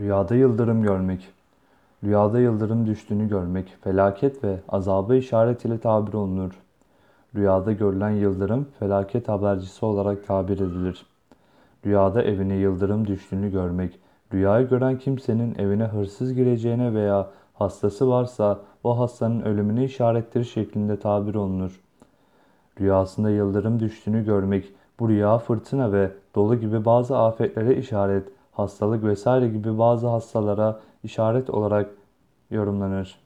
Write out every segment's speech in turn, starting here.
Rüyada yıldırım görmek. Rüyada yıldırım düştüğünü görmek, felaket ve azabı işaret ile tabir olunur. Rüyada görülen yıldırım, felaket habercisi olarak tabir edilir. Rüyada evine yıldırım düştüğünü görmek, rüyayı gören kimsenin evine hırsız gireceğine veya hastası varsa o hastanın ölümüne işarettir şeklinde tabir olunur. Rüyasında yıldırım düştüğünü görmek, bu rüya fırtına ve dolu gibi bazı afetlere işaret, hastalık vesaire gibi bazı hastalara işaret olarak yorumlanır.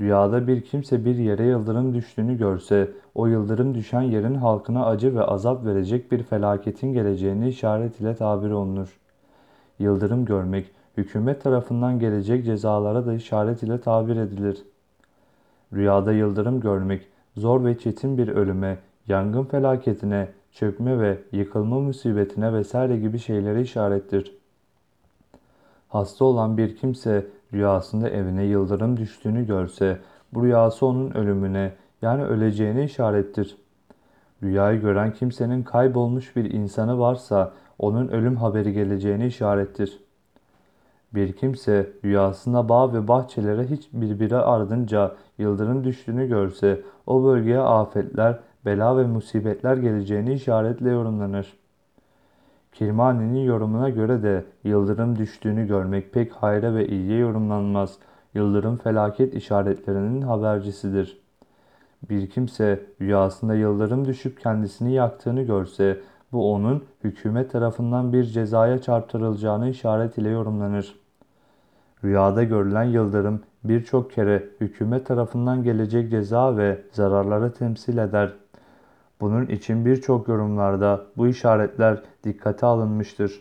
Rüyada bir kimse bir yere yıldırım düştüğünü görse, o yıldırım düşen yerin halkına acı ve azap verecek bir felaketin geleceğini işaret ile tabir olunur. Yıldırım görmek, hükümet tarafından gelecek cezalara da işaret ile tabir edilir. Rüyada yıldırım görmek, zor ve çetin bir ölüme, yangın felaketine, çökme ve yıkılma musibetine vesaire gibi şeylere işarettir. Hasta olan bir kimse rüyasında evine yıldırım düştüğünü görse, bu rüyası onun ölümüne yani öleceğine işarettir. Rüyayı gören kimsenin kaybolmuş bir insanı varsa onun ölüm haberi geleceğine işarettir. Bir kimse rüyasında bağ ve bahçelere hiç birbiri ardınca yıldırım düştüğünü görse o bölgeye afetler, bela ve musibetler geleceğini işaretle yorumlanır. Kirmani'nin yorumuna göre de yıldırım düştüğünü görmek pek hayra ve iyiye yorumlanmaz. Yıldırım felaket işaretlerinin habercisidir. Bir kimse rüyasında yıldırım düşüp kendisini yaktığını görse bu onun hükümet tarafından bir cezaya çarptırılacağını işaret ile yorumlanır. Rüyada görülen yıldırım birçok kere hükümet tarafından gelecek ceza ve zararları temsil eder. Bunun için birçok yorumlarda bu işaretler dikkate alınmıştır.